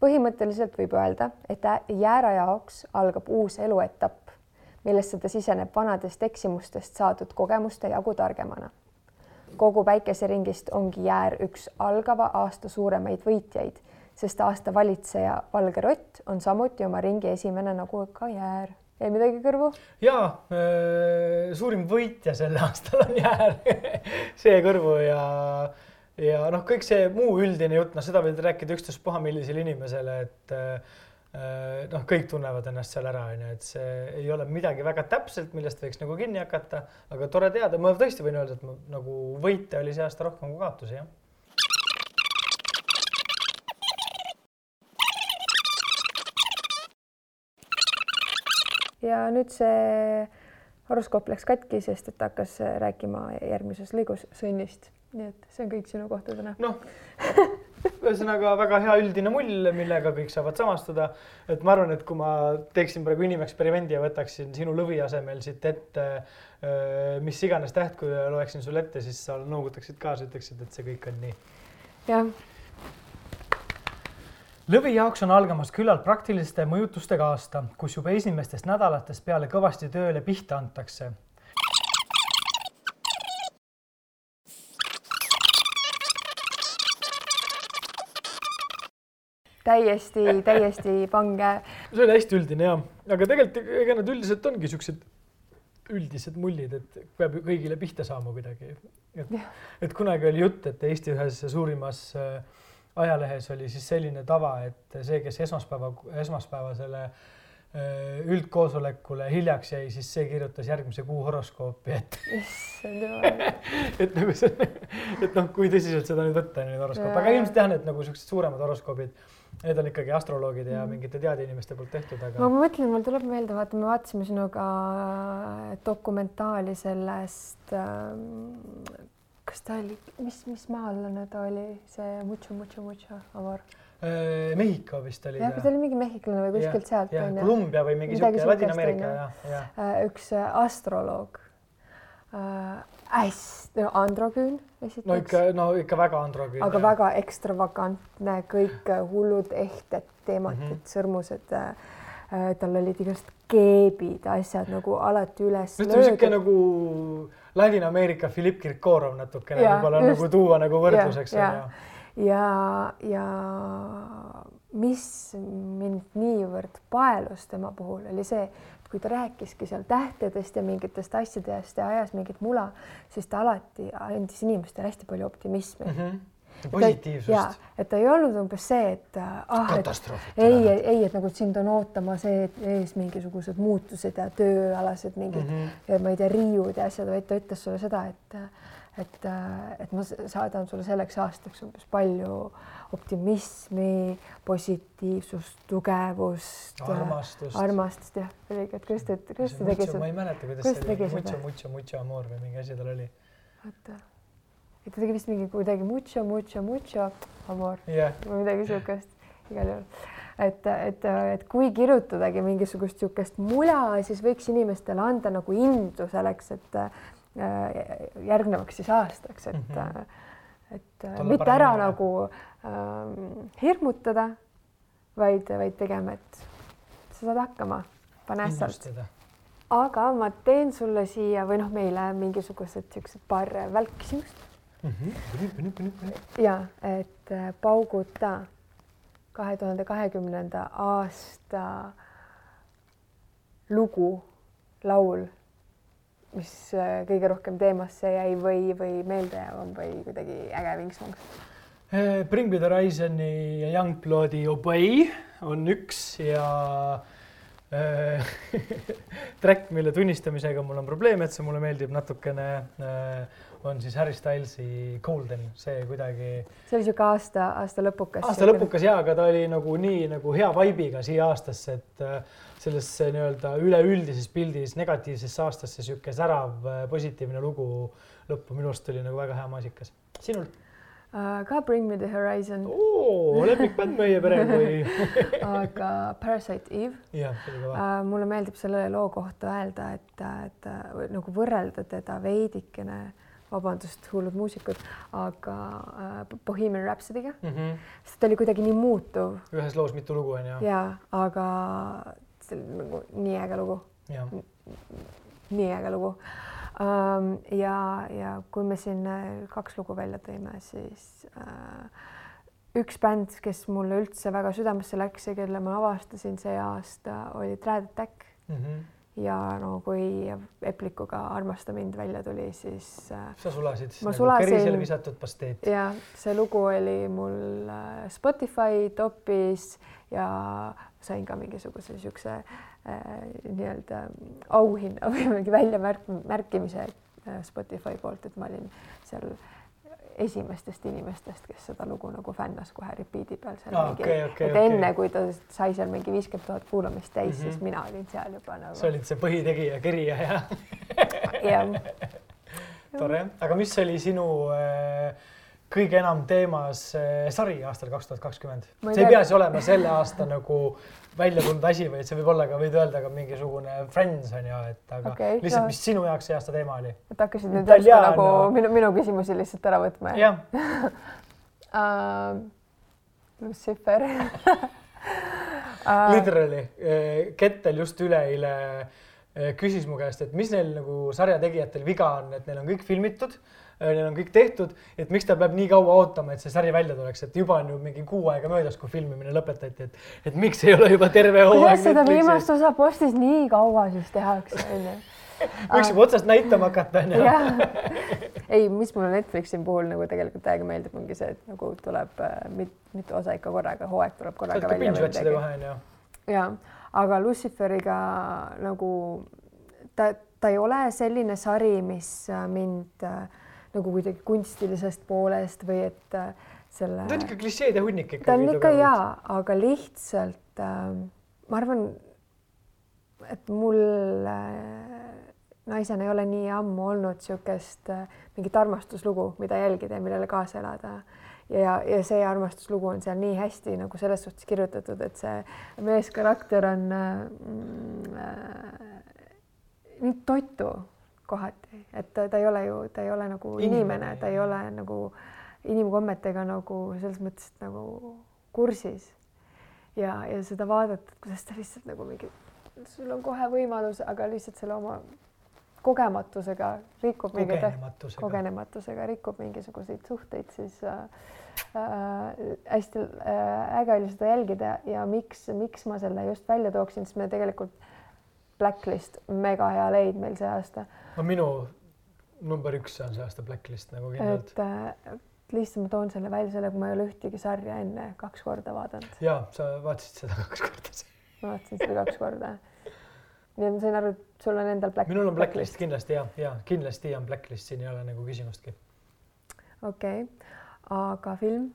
põhimõtteliselt võib öelda, et Jäära jaoks algab uus eluetapp, millesse ta siseneb vanadest eksimustest saadud kogemuste jagu targemana. kogu päikeseringist ongi Jäär üks algava aasta suuremaid võitjaid, sest aasta valitseja Valge Rott on samuti oma ringi esimene nagu ka Jäär jäi midagi kõrvu? ja äh, suurim võitja sel aastal on Jäär see kõrvu ja ja noh, kõik see muu üldine jutt, noh, seda võid rääkida ükstaspuha millisele inimesele, et äh, noh, kõik tunnevad ennast seal ära, onju, et see ei ole midagi väga täpselt, millest võiks nagu kinni hakata, aga tore teada, ma tõesti võin öelda, et ma, nagu võite oli see aasta rohkem kui kaotusi, jah. ja nüüd see horoskoop läks katki, sest et hakkas rääkima järgmises lõigus sõnnist nii et see on kõik sinu kohta täna. noh, ühesõnaga väga hea üldine mull, millega kõik saavad samastuda. et ma arvan, et kui ma teeksin praegu inimeksperimendi ja võtaksin sinu lõvi asemel siit ette mis iganes tähtkuju ja loeksin sulle ette, siis sa noogutaksid kaasa, ütleksid, et see kõik on nii. jah. lõvi jaoks on algamas küllalt praktiliste mõjutustega aasta, kus juba esimestest nädalatest peale kõvasti tööle pihta antakse täiesti, täiesti pange. see oli hästi üldine ja, aga tegelikult ega nad üldiselt ongi siuksed üldised mullid, et peab ju kõigile pihta saama kuidagi. et, et kunagi oli jutt, et Eesti ühes suurimas äh, ajalehes oli siis selline tava, et see, kes esmaspäeva, esmaspäevasele äh, üldkoosolekule hiljaks jäi, siis see kirjutas järgmise kuu horoskoopi, et et nagu see, et noh, kui tõsiselt seda nüüd võtta, neid horoskoope, aga ilmselt jah, need nagu siuksed suuremad horoskoobid Need on ikkagi astroloogide ja mm. mingite teadeinimeste poolt tehtud, aga. ma mõtlen, mul tuleb meelde, vaata, me vaatasime sinuga äh, dokumentaali sellest ähm,. kas ta oli, mis, mis maallane ta oli, see Mucho, Mucho, Mucho Amor? Äh, Mehhiko vist oli. jah, ta oli mingi mehhiklane või kuskilt sealt. Kolumbia või mingi siuke Ladina-Ameerika ja, ja. Äh, üks astroloog hästi no, androküün esiteks. no ikka, no ikka väga androküün. aga jah. väga ekstravagantne, kõik hullud ehted teematid mm, -hmm. sõrmused äh,. tal olid igast keebid, asjad nagu alati üles löödud. niisugune nagu Ladina-Ameerika Philipp Kirkorov natukene võib-olla nagu tuua nagu võrdluseks. ja, ja, ja, ja mis mind niivõrd paelus tema puhul oli see, kui ta rääkiski seal tähtedest ja mingitest asjadest ja ajas mingit mula, siis ta alati andis inimestele hästi palju optimismi mm. -hmm positiivsust. et ta ei olnud umbes see, et ah, et ei, ei, et nagu sind on ootama see ees mingisugused muutused ja tööalased mingid mm, -hmm. ma ei tea, riiud ja asjad, vaid ta ütles sulle seda, et et, et ma saadan sulle selleks aastaks umbes palju äh, optimismi, positiivsust, tugevust, armastust, armastust jah, õige, et kuidas ta tegi seda? ma ei mäleta, kuidas see oli, mucho, mucho, mucho amor või mingi asi tal oli. oota, et ta tegi vist mingi kuidagi mucho, mucho, mucho amor yeah. või midagi siukest igal juhul et, et, et kui kirjutadagi mingisugust niisugust mula, siis võiks inimestele anda nagu indu selleks, et äh, järgnevaks siis aastaks, et mm -hmm et äh, Tolle mitte ära minema. nagu ähm, hirmutada, vaid, vaid tegema, et sa saad hakkama Vanessalt. aga ma teen sulle siia või noh, meile mingisugused siuksed paar välkküsimust mm. -hmm. ja et äh, pauguta kahe tuhande kahekümnenda aasta lugu, laul, mis äh, kõige rohkem teemasse jäi või, või meeldejäävam või kuidagi äge vinks-vonks? Äh, Bring Me The Horizon'i ja Youngbloodi Obey on üks ja äh, track, mille tunnistamisega mul on probleem, et see mulle meeldib natukene äh, on siis Harry Stylesi Golden, see kuidagi. see oli sihuke aasta, aasta lõpukas. aasta lõpukas ja, aga ta oli nagu nii nagu hea vibe'iga siia aastasse, et äh, sellesse nii-öelda üleüldises pildis negatiivsesse aastasse sihuke särav äh, positiivne lugu lõppu minu arust oli nagu väga hea maasikas. sinul uh,? ka Bring Me The Horizon. lemmikbänd meie perel või aga Parasite Eve. jah, see oli kõva uh,. mulle meeldib selle loo kohta öelda, et, et nagu võrrelda teda veidikene uh, vabandust, hullud muusikud, aga äh, Bohemian Rhapsody'ga mm, -hmm. sest ta oli kuidagi nii muutuv. ühes loos mitu lugu on ju. ja, aga see oli nagu nii äge lugu. nii äge lugu um,. ja, ja kui me siin äh, kaks lugu välja tõime, siis äh, üks bänd, kes mulle üldse väga südamesse läks ja kelle ma avastasin see aasta, oli Trad Attack mm. -hmm ja no kui Eplikuga Armasta mind välja tuli, siis. Äh, sa sulasid ma nagu sulasin. kerisele visatud pasteet. ja see lugu oli mul äh, Spotify topis ja sain ka mingisuguse siukse äh, nii-öelda auhinna või mingi väljamärk-, märkimise äh, Spotify poolt, et ma olin seal äh, esimestest inimestest, kes seda lugu nagu fännas kohe repeat'i peal seal ah, mingi okay,, okay, et enne, kui ta sai seal mingi viiskümmend tuhat kuulamist täis mm, -hmm. siis mina olin seal juba nagu. sa olid see põhitegija, kerija ja jah. tore, aga mis oli sinu äh, kõige enam teemas äh, sari aastal kaks tuhat kakskümmend? see ei pea siis olema selle aasta nagu välja tulnud asi, vaid see võib olla ka, võid öelda ka mingisugune Friends on ju, et aga okay, lihtsalt no., mis sinu jaoks see aasta teema oli? et hakkasid nüüd järsku nagu minu, minu küsimusi lihtsalt ära võtma? jah uh,. Lucifer uh, Literally, eh, Kettel just üleeile eh, küsis mu käest, et mis neil nagu sarja tegijatel viga on, et neil on kõik filmitud Äh, neil on kõik tehtud, et miks ta peab nii kaua ootama, et see sari välja tuleks, et juba on ju mingi kuu aega möödas, kui filmimine lõpetati, et, et miks ei ole juba terve hooaeg. kuidas seda viimast osa postis nii kaua siis tehakse, onju? võiks juba otsast näitama hakata, onju. ei, mis mulle Netflixi puhul nagu tegelikult täiega meeldib, ongi see, et nagu tuleb äh, mit, mitu osa ikka korraga, hooaeg tuleb korraga välja. ja, aga Luciferiga nagu ta, ta ei ole selline sari, mis äh, mind äh, nagu kuidagi kunstilisest poolest või et äh, selle. ta on ikka klišeede hunnik ikkagi. ta on ikka jaa, aga lihtsalt äh, ma arvan, et mul äh, naisena ei ole nii ammu olnud niisugust mingit armastuslugu, mida jälgida ja millele kaasa elada ja, ja see armastuslugu on seal nii hästi nagu selles suhtes kirjutatud, et see meeskarakter on äh, äh, nii toitu kohati, et ta, ta ei ole ju, ta ei ole nagu inimene, inimene, ta ei ole nagu inimkommetega nagu selles mõttes nagu kursis. ja, ja seda vaadata, kuidas ta lihtsalt nagu mingi, sul on kohe võimalus, aga lihtsalt selle oma kogematusega rikub kogenematusega, kogenematusega rikub mingisuguseid suhteid, siis äh, äh, hästi äh, äge oli seda jälgida ja miks, miks ma selle just välja tooksin, sest me tegelikult Blacklist mega hea leid meil see aasta no minu number üks on see aasta Blacklist nagu kindlalt. et äh, lihtsalt ma toon selle välja, selle, kui ma ei ole ühtegi sarja enne kaks korda vaadanud. ja sa vaatasid seda kaks korda. ma vaatasin seda kaks korda. Nii et ma sain aru, et sul on endal Blacklist. minul on Blacklist kindlasti ja, ja kindlasti on Blacklist, siin ei ole nagu küsimustki. okei okay., aga film?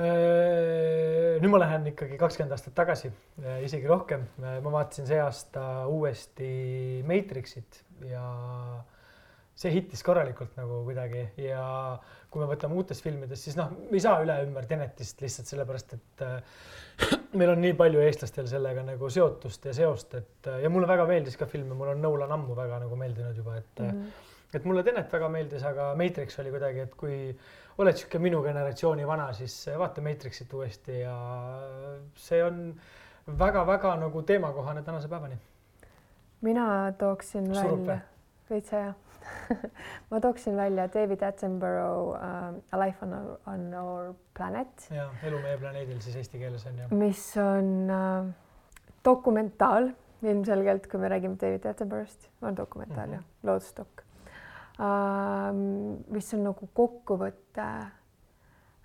Äh, nüüd ma lähen ikkagi kakskümmend aastat tagasi, äh, isegi rohkem. ma vaatasin see aasta uuesti Matrixit ja see hittis korralikult nagu kuidagi ja kui me võtame uutest filmidest, siis noh, me ei saa üle ümber Tenetist lihtsalt sellepärast, et äh, meil on nii palju eestlastel sellega nagu seotust ja seost, et äh, ja mulle väga meeldis ka film ja mul on Nolan ammu väga nagu meeldinud juba, et mm -hmm. et mulle Tenet väga meeldis, aga Matrix oli kuidagi, et kui oled sihuke minu generatsiooni vana, siis vaata Matrixit uuesti ja see on väga-väga nagu teemakohane tänase päevani. mina tooksin välja, veitsa jah ma tooksin välja David Attenborough uh, A Life on our, on our planet. ja Elu meie planeedil siis eesti keeles on ju. mis on uh, dokumentaal ilmselgelt, kui me räägime David Attenborough'st, on dokumentaal mm -hmm. jah, loodusdokk uh,. mis on nagu kokkuvõte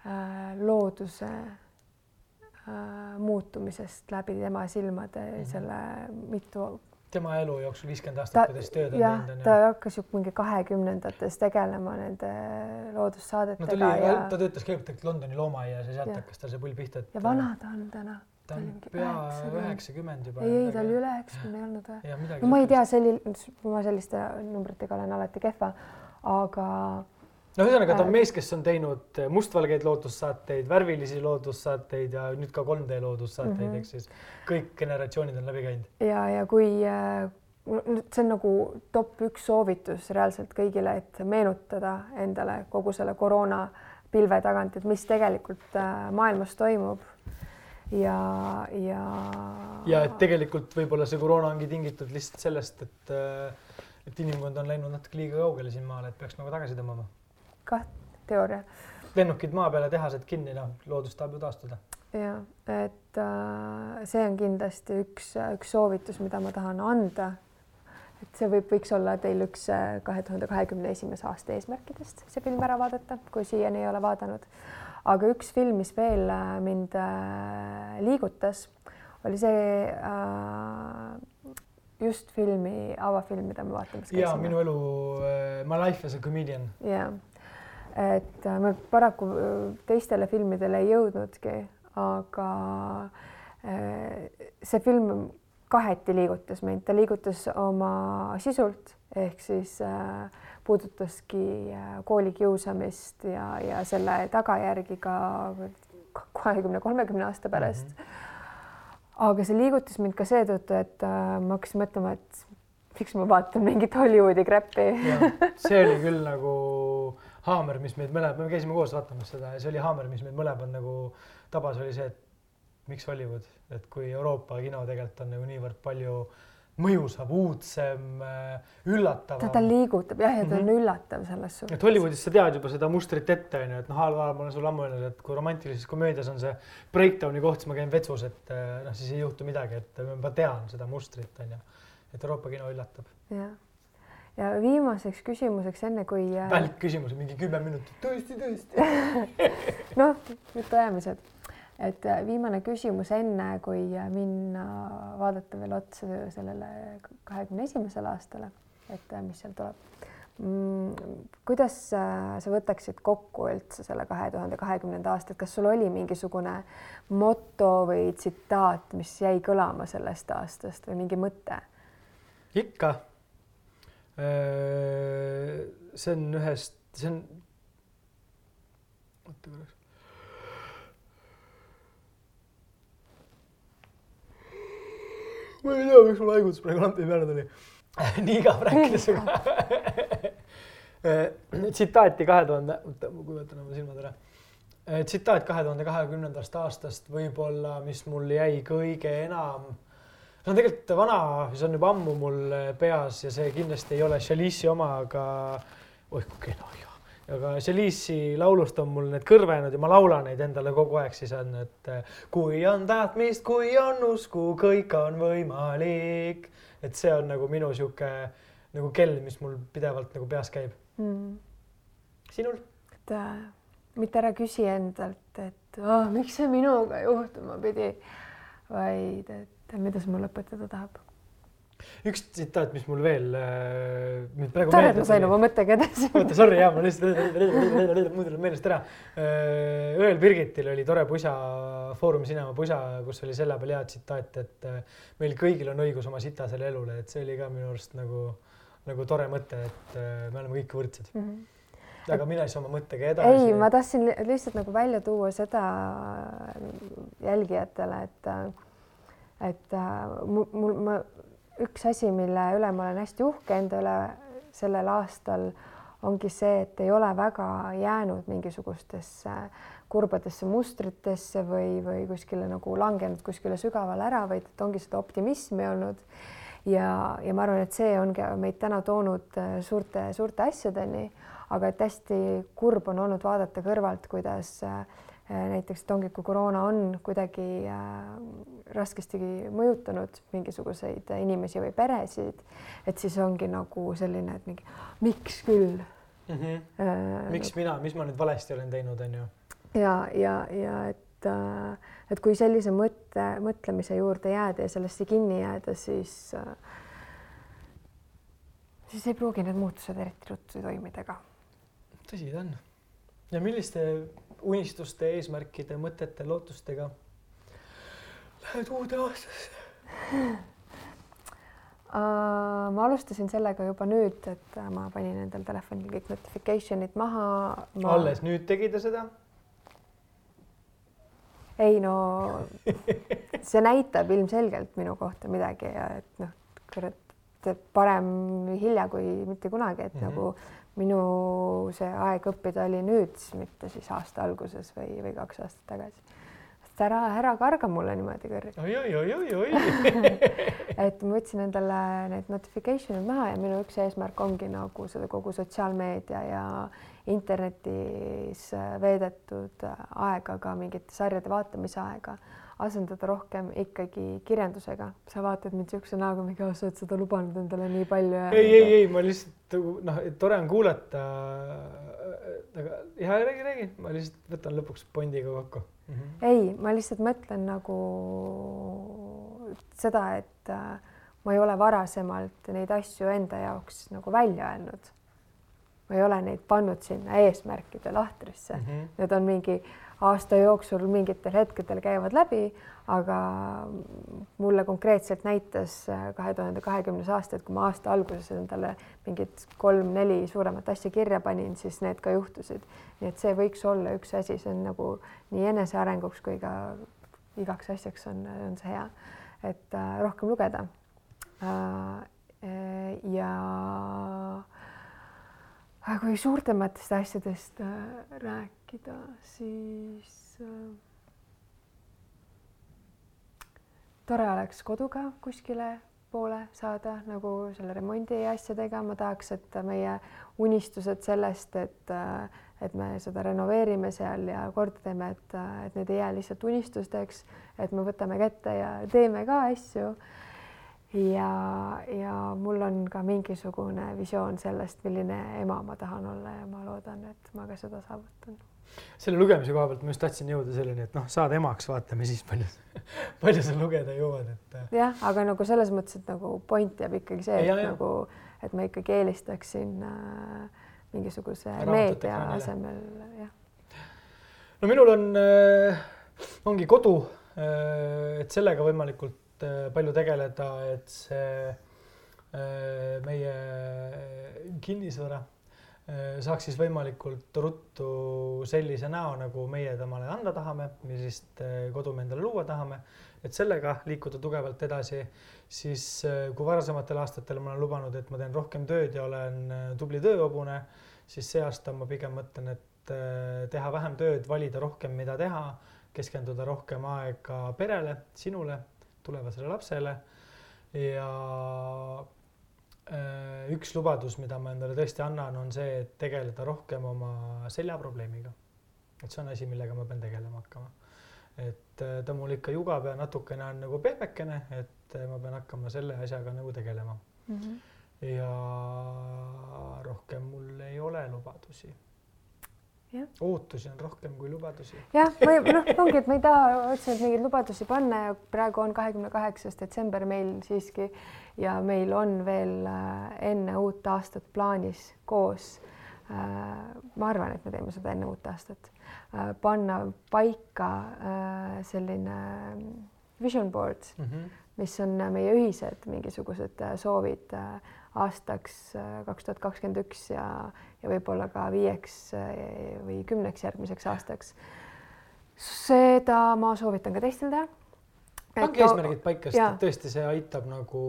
uh, looduse uh, muutumisest läbi tema silmade mm, -hmm. selle mitu tema elu jooksul viiskümmend aastat, kuidas tööd on teinud. ta hakkas ju mingi kahekümnendates tegelema nende loodussaadetega. no ta oli ja..., ta töötas kõigepealt Londoni loomaaias ja sealt hakkas tal see pull pihta, et. ja vana ta on täna? ta on pea üheksakümmend juba. ei, ei ta oli üle üheksakümne ei olnud või? no ma ei tea, selli-, ma selliste numbritega olen alati kehva, aga no ühesõnaga, ta on mees, kes on teinud mustvalgeid loodussaateid, värvilisi loodussaateid ja nüüd ka 3D loodussaateid mm, -hmm. ehk siis kõik generatsioonid on läbi käinud. ja, ja kui äh, see on nagu top üks soovitus reaalselt kõigile, et meenutada endale kogu selle koroona pilve tagant, et mis tegelikult äh, maailmas toimub ja, ja. ja et tegelikult võib-olla see koroona ongi tingitud lihtsalt sellest, et, äh, et inimkond on läinud natuke liiga kaugele siin maal, et peaks nagu tagasi tõmbama kah teooria. lennukid maa peale, tehased kinni, noh, loodus tahab ju taastuda. ja et äh, see on kindlasti üks, üks soovitus, mida ma tahan anda. et see võib, võiks olla teil üks äh, kahe tuhande kahekümne esimese aasta eesmärkidest, see film ära vaadata, kui siiani ei ole vaadanud. aga üks film, mis veel äh, mind äh, liigutas, oli see äh, just filmi, avafilm, mida me vaatamas käisime. ja minu elu uh,, My life as a comedian. ja, et äh, me paraku äh, teistele filmidele ei jõudnudki, aga äh, see film kaheti liigutas meid, ta liigutas oma sisult ehk siis puudutaski koolikiusamist ja, ja selle tagajärgi ka kahekümne, kolmekümne aasta pärast mm. -hmm. aga see liigutas mind ka seetõttu, et ma hakkasin mõtlema, et miks ma vaatan mingit Hollywoodi kräppi see oli küll nagu haamer, mis meid mõlemad, me käisime koos vaatamas seda ja see oli haamer, mis meid mõlemad nagu tabas, oli see, et miks Hollywood, et kui Euroopa kino tegelikult on nagu niivõrd palju mõjusam, uudsem, äh, üllatavam. ta, ta liigutab jah, ja ta mm -hmm. on mhm. üllatav selles suhtes. et Hollywoodis sa tead juba seda mustrit ette onju, et noh, halval ma olen sulle ammu öelnud, et kui romantilises komöödias on see breakdown'i koht, siis ma käin vetsus, et äh, noh, siis ei juhtu midagi, et ma tean seda mustrit onju, et Euroopa kino üllatab. jah ja viimaseks küsimuseks, enne kui. Äh, välkküsimus, mingi kümme minutit, tõesti, tõesti noh, jutuajamised, et äh, viimane küsimus, enne kui äh, minna vaadata veel otsa sellele kahekümne esimesele aastale, et mis seal tuleb mm,. kuidas sa võtaksid kokku üldse selle kahe tuhande kahekümnenda aasta, et kas sul oli mingisugune moto või tsitaat, mis jäi kõlama sellest aastast või mingi mõte? ikka see on ühest, see on. oota korraks. ma ei tea, miks mul haigutus praegu lampi peale tuli nii igav rääkida sinuga äh, tsitaati kahe tuhande, oota ma kujutan oma silmad ära. Äh, tsitaat kahe tuhande kahekümnendast aastast võib-olla, mis mul jäi kõige enam see on tegelikult vana, see on juba ammu mul peas ja see kindlasti ei ole Chalice'i oma, aga oih kui kena ju. aga Chalice'i laulust on mul need kõrvenud ja ma laulan neid endale kogu aeg, siis on, et kui on tahtmist, kui on usku, kõik on võimalik. et see on nagu minu sihuke nagu kell, mis mul pidevalt nagu peas käib mm.. sinul? et äh, mitte ära küsi endalt, et oh, miks see minuga juhtuma pidi, vaid et tead, mida see mulle õpetada tahab? üks tsitaat, mis mul veel äh, tore, et ma sain oma mõttega edasi. oota, sorry, jaa, ma lihtsalt mul tuli meelest ära. Äh, Õel Birgitil oli tore pusa, Foorum Cinema pusa, kus oli selle peal hea tsitaat, et äh, meil kõigil on õigus oma sitasele elule, et see oli ka minu arust nagu, nagu tore mõte, et me oleme kõik võrdsed mm. -hmm aga mine siis oma mõttega edasi. ei, ma tahtsin lihtsalt nagu välja tuua seda jälgijatele, et et äh, mul, mul, ma, üks asi, mille üle ma olen hästi uhke enda üle sellel aastal, ongi see, et ei ole väga jäänud mingisugustesse kurbadesse mustritesse või, või kuskile nagu langenud kuskile sügavale ära, vaid et ongi seda optimismi olnud. ja, ja ma arvan, et see ongi meid täna toonud äh, suurte, suurte asjadeni, aga et hästi kurb on olnud vaadata kõrvalt, kuidas äh, näiteks, et ongi, kui koroona on kuidagi äh, raskesti mõjutanud mingisuguseid inimesi või peresid, et siis ongi nagu selline, et mingi miks küll mm. -hmm. Äh, miks mina, mis ma nüüd valesti olen teinud, on ju ja, ja, ja et, äh, et kui sellise mõtte, mõtlemise juurde jääda ja sellesse kinni jääda, siis, äh, siis ei pruugi need muutused eriti ruttu toimida ka. tõsi ta on. ja milliste unistuste, eesmärkide, mõtete, lootustega lähed uude aastasse Uh, ma alustasin sellega juba nüüd, et ma panin endal telefonil kõik notification'id maha ma.... alles nüüd tegi ta seda? ei no see näitab ilmselgelt minu kohta midagi ja et noh, kurat, parem hilja kui mitte kunagi, et mm -hmm. nagu minu see aeg õppida oli nüüd, mitte siis aasta alguses või, või kaks aastat tagasi. et ära, ära karga mulle niimoodi kõrge. et ma võtsin endale need notification'id maha ja minu üks eesmärk ongi nagu seda kogu sotsiaalmeedia ja internetis veedetud aega, ka mingite sarjade vaatamise aega, asendada rohkem ikkagi kirjandusega. sa vaatad mind niisuguse näoga, mingi, sa oled seda lubanud endale nii palju ei, ei, ei, ma lihtsalt noh, tore on kuulata. aga ja räägi, räägi, ma lihtsalt võtan lõpuks Bondiga kokku mm. -hmm. ei, ma lihtsalt mõtlen nagu seda, et äh, ma ei ole varasemalt neid asju enda jaoks nagu välja öelnud ma ei ole neid pannud sinna eesmärkide lahtrisse mm. -hmm. Need on mingi aasta jooksul mingitel hetkedel käivad läbi, aga mulle konkreetselt näitas äh, kahe tuhande kahekümnes aasta, et kui ma aasta alguses endale mingid kolm-neli suuremat asja kirja panin, siis need ka juhtusid. nii et see võiks olla üks asi, see on nagu nii enesearenguks kui ka igaks asjaks on, on see hea, et äh, rohkem lugeda äh,. ja aga kui suurtematest asjadest äh, rääkida, siis äh, tore oleks koduga kuskile poole saada nagu selle remondi asjadega, ma tahaks, et meie unistused sellest, et, äh, et me seda renoveerime seal ja korda teeme, et, et need ei jää lihtsalt unistusteks, et me võtame kätte ja teeme ka asju ja, ja mul on ka mingisugune visioon sellest, milline ema ma tahan olla ja ma loodan, et ma ka seda saavutan. selle lugemise koha pealt ma just tahtsin jõuda selleni, et noh, saad emaks, vaatame siis palju, palju sa lugeda jõuad, et. jah, aga nagu selles mõttes, et nagu point jääb ikkagi see, et ja, ja. nagu, et ma ikkagi eelistaksin äh, mingisuguse meedia asemel, jah. no minul on äh,, ongi kodu äh,, et sellega võimalikult Äh, palju tegeleda, et see äh, meie kinnisvara äh, saaks siis võimalikult ruttu sellise näo, nagu meie temale anda tahame, millist kodu me endale luua tahame, et sellega liikuda tugevalt edasi, siis kui varasematel aastatel ma olen lubanud, et ma teen rohkem tööd ja olen tubli tööhobune, siis see aasta ma pigem mõtlen, et teha vähem tööd, valida rohkem, mida teha, keskenduda rohkem aega perele, sinule tulevasele lapsele. ja äh, üks lubadus, mida ma endale tõesti annan, on see, et tegeleda rohkem oma seljaprobleemiga. et see on asi, millega ma pean tegelema hakkama. et äh, ta mul ikka jugab ja natukene on nagu pehmekene, et äh, ma pean hakkama selle asjaga nagu tegelema mm. -hmm. ja rohkem mul ei ole lubadusi ootusi on rohkem kui lubadusi. jah, või noh, ongi, et ma ei taha otseselt mingeid lubadusi panna ja praegu on kahekümne kaheksas detsember meil siiski ja meil on veel äh, enne uut aastat plaanis koos. Äh, ma arvan, et me teeme seda enne uut aastat, äh, panna paika selline vision board mm, -hmm. mis on meie ühised mingisugused soovid aastaks kaks tuhat kakskümmend üks ja ja võib-olla ka viieks eh, või kümneks järgmiseks aastaks. seda ma soovitan ka teistel teha. pange eesmärgid paika, sest tõesti see aitab nagu.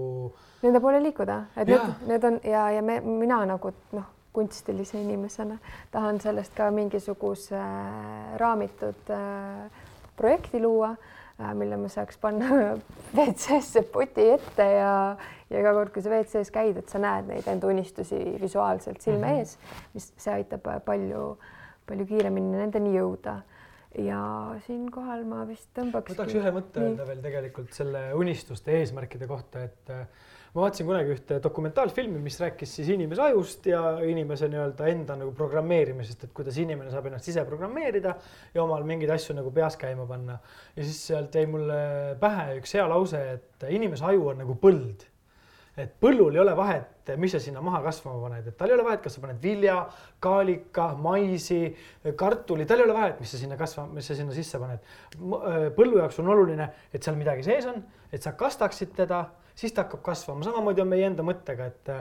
Nende poole liikuda, et ja. need, need on ja, ja me, mina nagu noh, kunstilise inimesena, tahan sellest ka mingisuguse äh, raamitud äh, projekti luua, äh, mille ma saaks panna WC-sse poti ette ja, ja iga kord, kui sa WC-s käid, et sa näed neid enda unistusi visuaalselt silme -hmm. ees, mis see aitab palju, palju kiiremini nendeni jõuda ja siinkohal ma vist tõmbaks. ma tahaks ühe mõtte öelda veel tegelikult selle unistuste eesmärkide kohta, et ma vaatasin kunagi ühte dokumentaalfilmi, mis rääkis siis inimese ajust ja inimese nii-öelda enda nagu programmeerimisest, et kuidas inimene saab ennast ise programmeerida ja omal mingeid asju nagu peas käima panna. ja siis sealt jäi mulle pähe üks hea lause, et inimese aju on nagu põld. Et põllul ei ole vahet, mis sa sinna maha kasvama paned, et tal ei ole vahet, kas sa paned vilja, kaalika, maisi, kartuli, tal ei ole vahet, mis sa sinna kasvama, mis sa sinna sisse paned. põllu jaoks on oluline, et seal midagi sees on, et sa kastaksid teda siis ta hakkab kasvama, samamoodi on meie enda mõttega, et,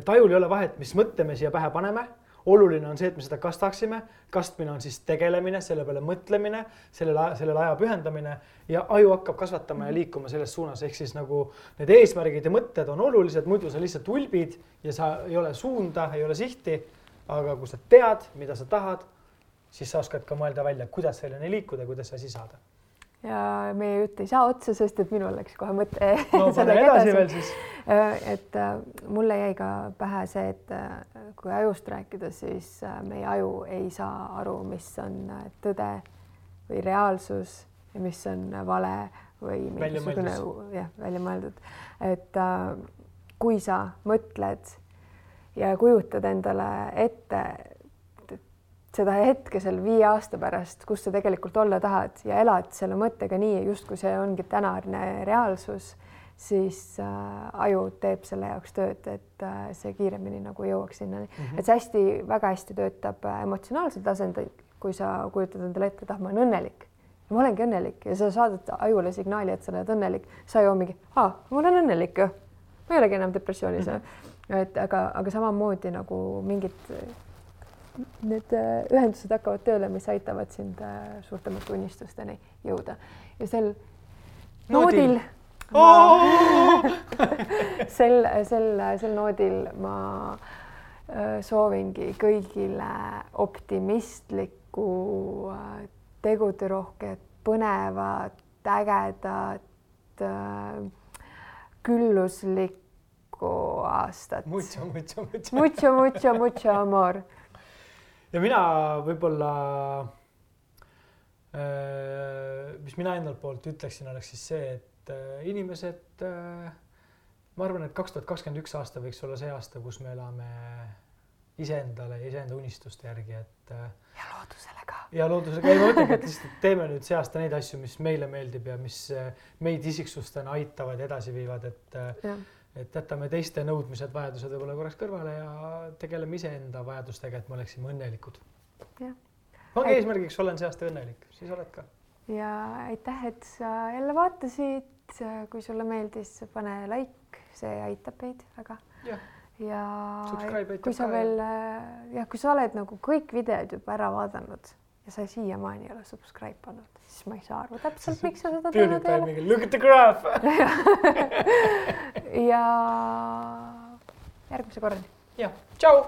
et ajul ei ole vahet, mis mõtte me siia pähe paneme. Oluline on see, et me seda kastaksime, kastmine on siis tegelemine, selle peale mõtlemine, sellele, sellele aja pühendamine ja aju hakkab kasvatama ja liikuma selles suunas, ehk siis nagu need eesmärgid ja mõtted on olulised, muidu sa lihtsalt ulbid ja sa ei ole suunda, ei ole sihti. aga kui sa tead, mida sa tahad, siis sa oskad ka mõelda välja, kuidas selleni liikuda, kuidas asi saada ja meie jutt ei saa otsa, sest et minul läks kohe mõte no, sellega edasi veel siis. Äh, et äh, mulle jäi ka pähe see, et äh, kui ajust rääkida, siis meie aju ei saa aru, mis on tõde või reaalsus ja mis on vale või mingisugune jah, välja mõeldud, et kui sa mõtled ja kujutad endale ette seda hetke seal viie aasta pärast, kus sa tegelikult olla tahad ja elad selle mõttega nii, justkui see ongi tänane reaalsus, siis äh, aju teeb selle jaoks tööd, et äh, see kiiremini nagu jõuaks sinnani mm, -hmm. et see hästi, väga hästi töötab äh, emotsionaalsel tasandil, kui sa kujutad endale ette, et ah, ma olen õnnelik ma olengi õnnelik ja sa saadad ajule signaali, et sa oled õnnelik, sa ju mingi, aa, ma olen õnnelik ju, ma ei olegi enam depressioonis mm. -hmm. et aga, aga samamoodi nagu mingid need äh, ühendused hakkavad tööle, mis aitavad sind äh, suurtemate unistusteni jõuda ja sel noodil oh! sel, sel, sel noodil ma äh, soovingi kõigile optimistlikku, teguderohket, põnevat, ägedat, külluslikku aastat. Mucho, mucho, mucho. Mucho, mucho, mucho amor ja mina võib-olla, äh, mis mina endalt poolt ütleksin, oleks siis see, et äh, inimesed, äh, ma arvan, et kaks tuhat kakskümmend üks aasta võiks olla see aasta, kus me elame iseendale ja iseenda unistuste järgi, et. ja loodusele ka. ja loodusele ka, ei ma mõtlengi, et lihtsalt teeme nüüd see aasta neid asju, mis meile meeldib ja mis meid isiksustena aitavad ja edasi viivad, et ja et jätame teiste nõudmised, vajadused võib-olla korraks kõrvale ja tegeleme iseenda vajadustega, et me oleksime õnnelikud. ongi eesmärgiks, olen see aasta õnnelik, siis oled ka. ja aitäh, et sa jälle vaatasid. kui sulle meeldis, pane like, see aitab meid väga. ja, ja kui sa veel jah, kui sa oled nagu kõik videod juba ära vaadanud ja sa siiamaani ei ole subscribe pannud, siis ma ei saa aru täpselt, miks sa seda teinud ei ole. Look at the graph ja järgmise korrani. jah, tšau.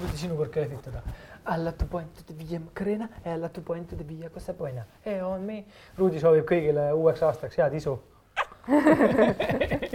võta sinu kord ka lehvitada. Alla tu point to the via Macarena, alla tu point to the via Cosapoina. Hey on me. Ruudi soovib kõigile uueks aastaks head isu